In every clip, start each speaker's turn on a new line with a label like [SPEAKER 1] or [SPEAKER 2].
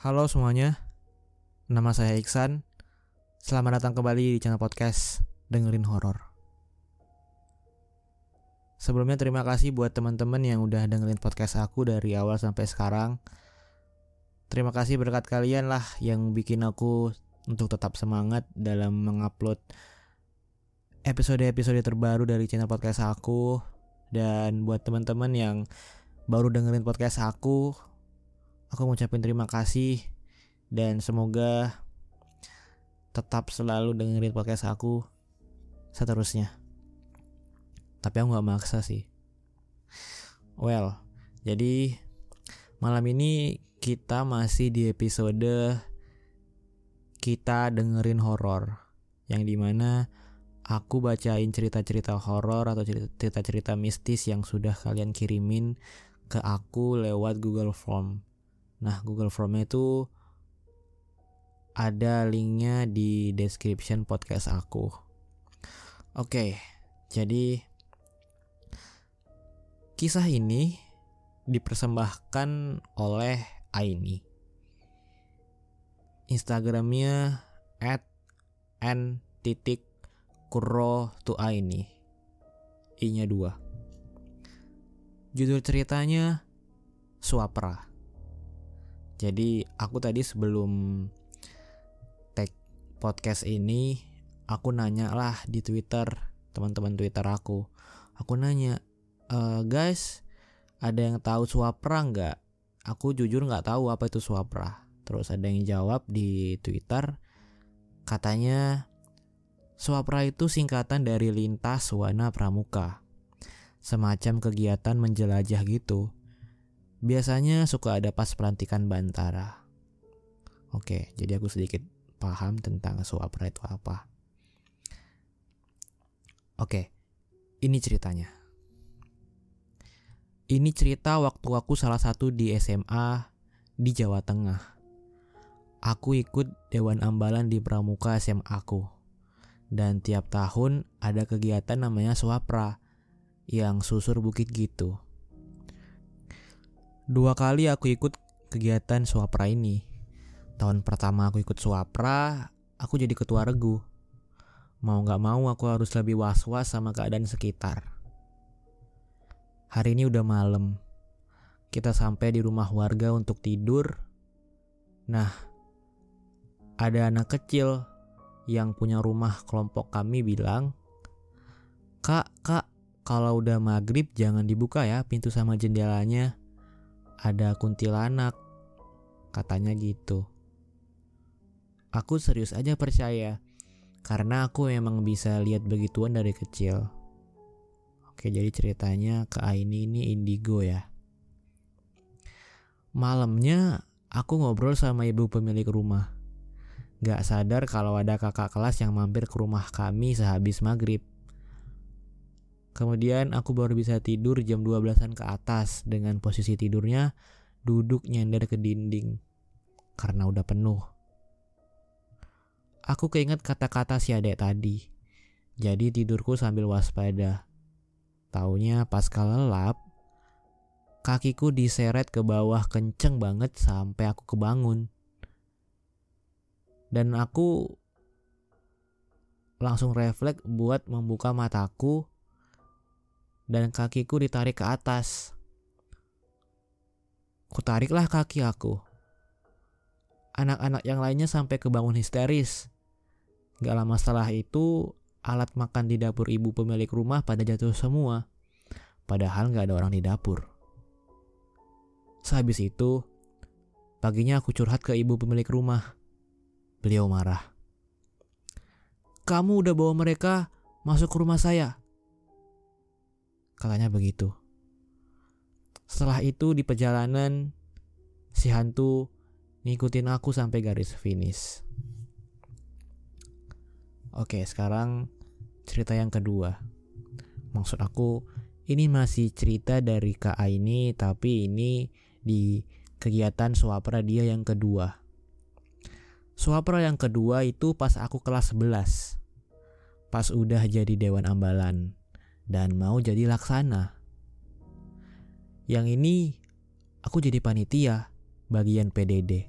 [SPEAKER 1] Halo semuanya, nama saya Iksan. Selamat datang kembali di channel podcast Dengerin Horor. Sebelumnya terima kasih buat teman-teman yang udah dengerin podcast aku dari awal sampai sekarang. Terima kasih berkat kalian lah yang bikin aku untuk tetap semangat dalam mengupload episode-episode terbaru dari channel podcast aku dan buat teman-teman yang baru dengerin podcast aku, aku ngucapin terima kasih dan semoga tetap selalu dengerin podcast aku seterusnya. Tapi aku gak maksa sih. Well, jadi malam ini kita masih di episode kita dengerin horor yang di mana aku bacain cerita-cerita horor atau cerita-cerita mistis yang sudah kalian kirimin ke aku lewat Google Form. Nah, Google Formnya itu ada linknya di description podcast aku. Oke, jadi kisah ini dipersembahkan oleh Aini. Instagramnya at n titik kuro tu Aini. I-nya dua. Judul ceritanya Suapra. Jadi aku tadi sebelum tag podcast ini aku nanya lah di Twitter teman-teman Twitter aku. Aku nanya, e, guys, ada yang tahu Suapra nggak? Aku jujur nggak tahu apa itu Suapra. Terus ada yang jawab di Twitter, katanya Suapra itu singkatan dari lintas wana pramuka. Semacam kegiatan menjelajah gitu Biasanya suka ada pas pelantikan Bantara. Oke, jadi aku sedikit paham tentang suapra itu apa. Oke, ini ceritanya. Ini cerita waktu aku salah satu di SMA di Jawa Tengah. Aku ikut Dewan Ambalan di Pramuka SMA aku. Dan tiap tahun ada kegiatan namanya Suapra yang susur bukit gitu. Dua kali aku ikut kegiatan Suapra ini. Tahun pertama aku ikut Suapra, aku jadi ketua regu. Mau gak mau aku harus lebih was-was sama keadaan sekitar. Hari ini udah malam. Kita sampai di rumah warga untuk tidur. Nah, ada anak kecil yang punya rumah kelompok kami bilang, Kak, kak, kalau udah maghrib jangan dibuka ya pintu sama jendelanya ada kuntilanak. Katanya gitu. Aku serius aja percaya. Karena aku emang bisa lihat begituan dari kecil. Oke, jadi ceritanya ke Aini ini indigo ya. Malamnya aku ngobrol sama ibu pemilik rumah. Gak sadar kalau ada kakak kelas yang mampir ke rumah kami sehabis maghrib. Kemudian aku baru bisa tidur jam 12-an ke atas dengan posisi tidurnya duduk nyender ke dinding karena udah penuh. Aku keinget kata-kata si adek tadi. Jadi tidurku sambil waspada. Taunya pas lelap, kakiku diseret ke bawah kenceng banget sampai aku kebangun. Dan aku langsung refleks buat membuka mataku dan kakiku ditarik ke atas. Kutariklah kaki aku. Anak-anak yang lainnya sampai kebangun histeris. Gak lama setelah itu, alat makan di dapur ibu pemilik rumah pada jatuh semua. Padahal gak ada orang di dapur. Sehabis itu, paginya aku curhat ke ibu pemilik rumah. Beliau marah. Kamu udah bawa mereka masuk ke rumah saya. Katanya begitu. Setelah itu di perjalanan si hantu ngikutin aku sampai garis finish. Oke, sekarang cerita yang kedua. Maksud aku ini masih cerita dari Kak Aini tapi ini di kegiatan Swapra dia yang kedua. Swapra yang kedua itu pas aku kelas 11. Pas udah jadi Dewan Ambalan dan mau jadi laksana. Yang ini aku jadi panitia bagian PDD.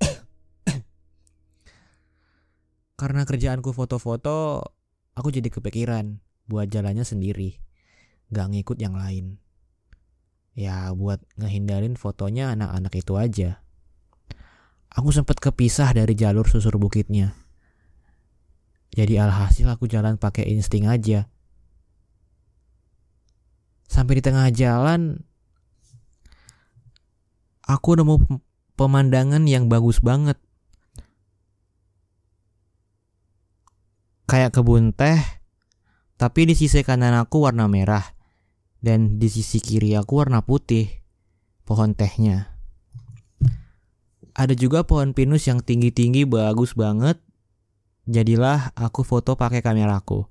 [SPEAKER 1] Karena kerjaanku foto-foto, aku jadi kepikiran buat jalannya sendiri, gak ngikut yang lain. Ya buat ngehindarin fotonya anak-anak itu aja. Aku sempat kepisah dari jalur susur bukitnya jadi alhasil aku jalan pakai insting aja. Sampai di tengah jalan, aku nemu pemandangan yang bagus banget. kayak kebun teh, tapi di sisi kanan aku warna merah dan di sisi kiri aku warna putih. Pohon tehnya. Ada juga pohon pinus yang tinggi-tinggi bagus banget. Jadilah aku foto pakai kameraku.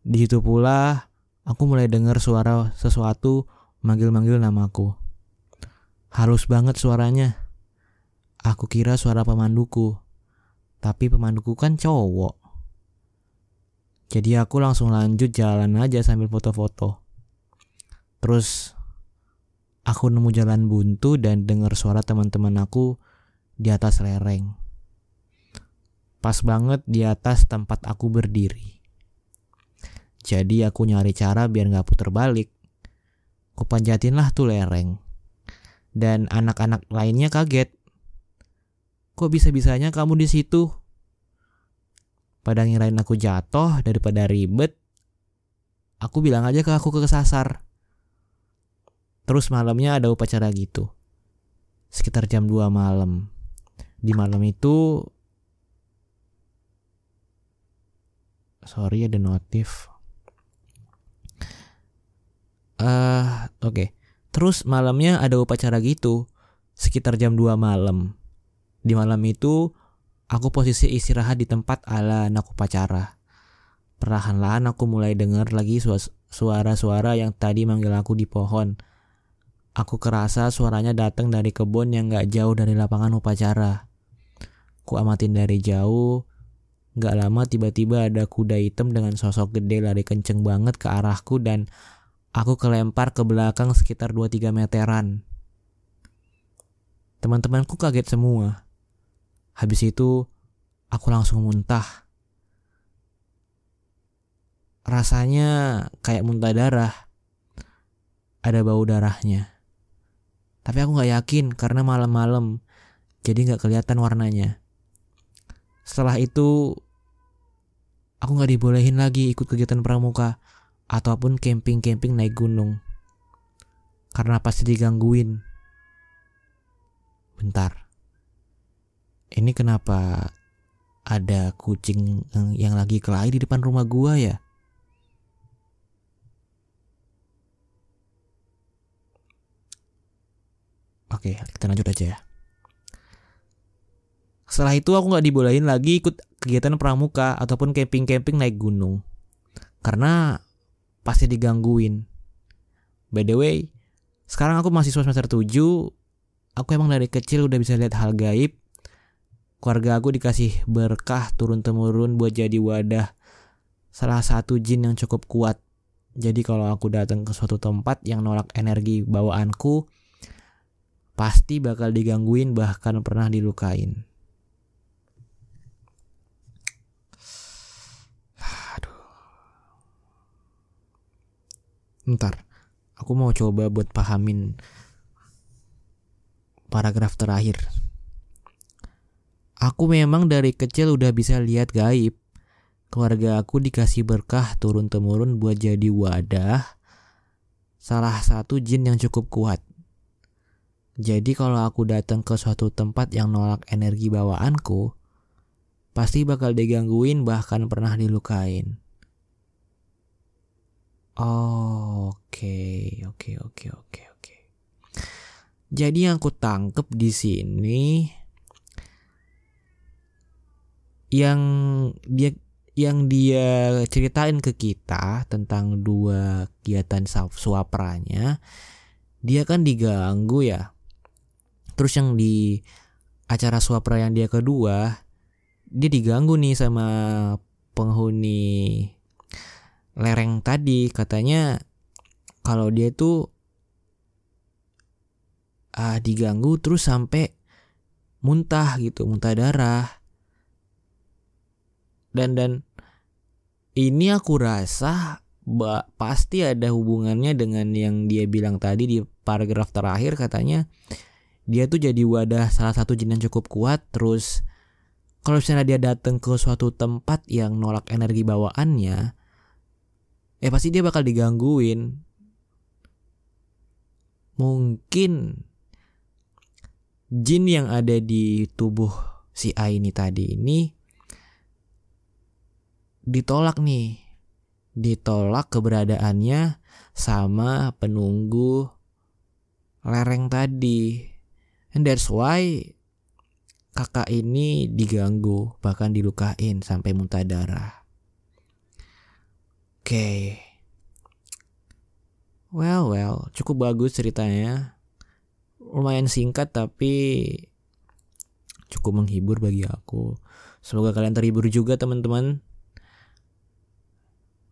[SPEAKER 1] Di situ pula aku mulai dengar suara sesuatu manggil-manggil namaku. Halus banget suaranya. Aku kira suara pemanduku. Tapi pemanduku kan cowok. Jadi aku langsung lanjut jalan aja sambil foto-foto. Terus aku nemu jalan buntu dan dengar suara teman-teman aku di atas lereng. Pas banget di atas tempat aku berdiri. Jadi aku nyari cara biar gak puter balik. Kupanjatin lah tuh lereng. Dan anak-anak lainnya kaget. Kok bisa-bisanya kamu di situ? pada ngirain aku jatuh daripada ribet aku bilang aja ke aku kesasar terus malamnya ada upacara gitu sekitar jam 2 malam di malam itu sorry ada notif uh, oke okay. terus malamnya ada upacara gitu sekitar jam 2 malam di malam itu Aku posisi istirahat di tempat ala anak upacara. Perlahan-lahan aku mulai dengar lagi suara-suara yang tadi manggil aku di pohon. Aku kerasa suaranya datang dari kebun yang gak jauh dari lapangan upacara. Ku amatin dari jauh. Gak lama tiba-tiba ada kuda hitam dengan sosok gede lari kenceng banget ke arahku dan aku kelempar ke belakang sekitar 2-3 meteran. Teman-temanku kaget semua. Habis itu aku langsung muntah. Rasanya kayak muntah darah. Ada bau darahnya. Tapi aku gak yakin karena malam-malam jadi gak kelihatan warnanya. Setelah itu aku gak dibolehin lagi ikut kegiatan pramuka ataupun camping-camping naik gunung. Karena pasti digangguin. Bentar ini kenapa ada kucing yang lagi kelahi di depan rumah gua ya? Oke, kita lanjut aja ya. Setelah itu aku nggak dibolehin lagi ikut kegiatan pramuka ataupun camping-camping naik gunung. Karena pasti digangguin. By the way, sekarang aku masih semester 7. Aku emang dari kecil udah bisa lihat hal gaib keluarga aku dikasih berkah turun-temurun buat jadi wadah salah satu jin yang cukup kuat. Jadi kalau aku datang ke suatu tempat yang nolak energi bawaanku, pasti bakal digangguin bahkan pernah dilukain. Ntar, aku mau coba buat pahamin paragraf terakhir. Aku memang dari kecil udah bisa lihat gaib. Keluarga aku dikasih berkah turun-temurun buat jadi wadah. Salah satu jin yang cukup kuat. Jadi kalau aku datang ke suatu tempat yang nolak energi bawaanku, pasti bakal digangguin bahkan pernah dilukain. Oke, oke, oke, oke, oke. Jadi yang aku tangkep di sini yang dia yang dia ceritain ke kita tentang dua kegiatan suapranya dia kan diganggu ya terus yang di acara suapra yang dia kedua dia diganggu nih sama penghuni lereng tadi katanya kalau dia tuh ah, diganggu terus sampai muntah gitu muntah darah. Dan dan ini aku rasa ba, pasti ada hubungannya dengan yang dia bilang tadi di paragraf terakhir katanya dia tuh jadi wadah salah satu jin yang cukup kuat terus kalau misalnya dia datang ke suatu tempat yang nolak energi bawaannya ya pasti dia bakal digangguin mungkin jin yang ada di tubuh si A ini tadi ini ditolak nih. Ditolak keberadaannya sama penunggu lereng tadi. And that's why kakak ini diganggu, bahkan dilukain sampai muntah darah. Oke. Okay. Well, well, cukup bagus ceritanya. Lumayan singkat tapi cukup menghibur bagi aku. Semoga kalian terhibur juga teman-teman.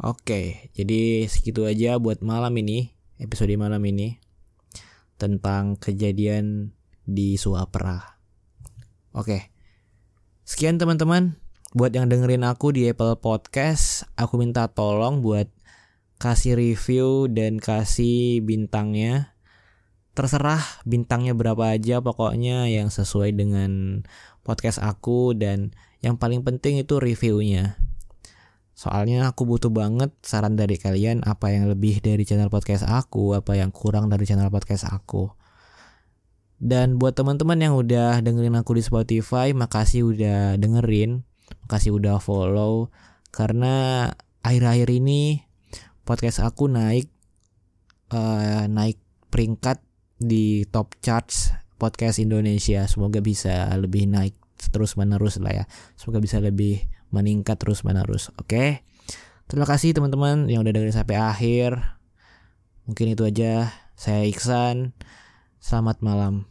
[SPEAKER 1] Oke, jadi segitu aja buat malam ini, episode malam ini tentang kejadian di Suapera. Oke. Sekian teman-teman, buat yang dengerin aku di Apple Podcast, aku minta tolong buat kasih review dan kasih bintangnya. Terserah bintangnya berapa aja pokoknya yang sesuai dengan podcast aku dan yang paling penting itu reviewnya Soalnya aku butuh banget saran dari kalian apa yang lebih dari channel podcast aku, apa yang kurang dari channel podcast aku. Dan buat teman-teman yang udah dengerin aku di Spotify, makasih udah dengerin, makasih udah follow karena akhir-akhir ini podcast aku naik uh, naik peringkat di top charts podcast Indonesia. Semoga bisa lebih naik terus menerus lah ya. Semoga bisa lebih meningkat terus menerus. Oke. Terima kasih teman-teman yang udah dengerin sampai akhir. Mungkin itu aja. Saya Iksan. Selamat malam.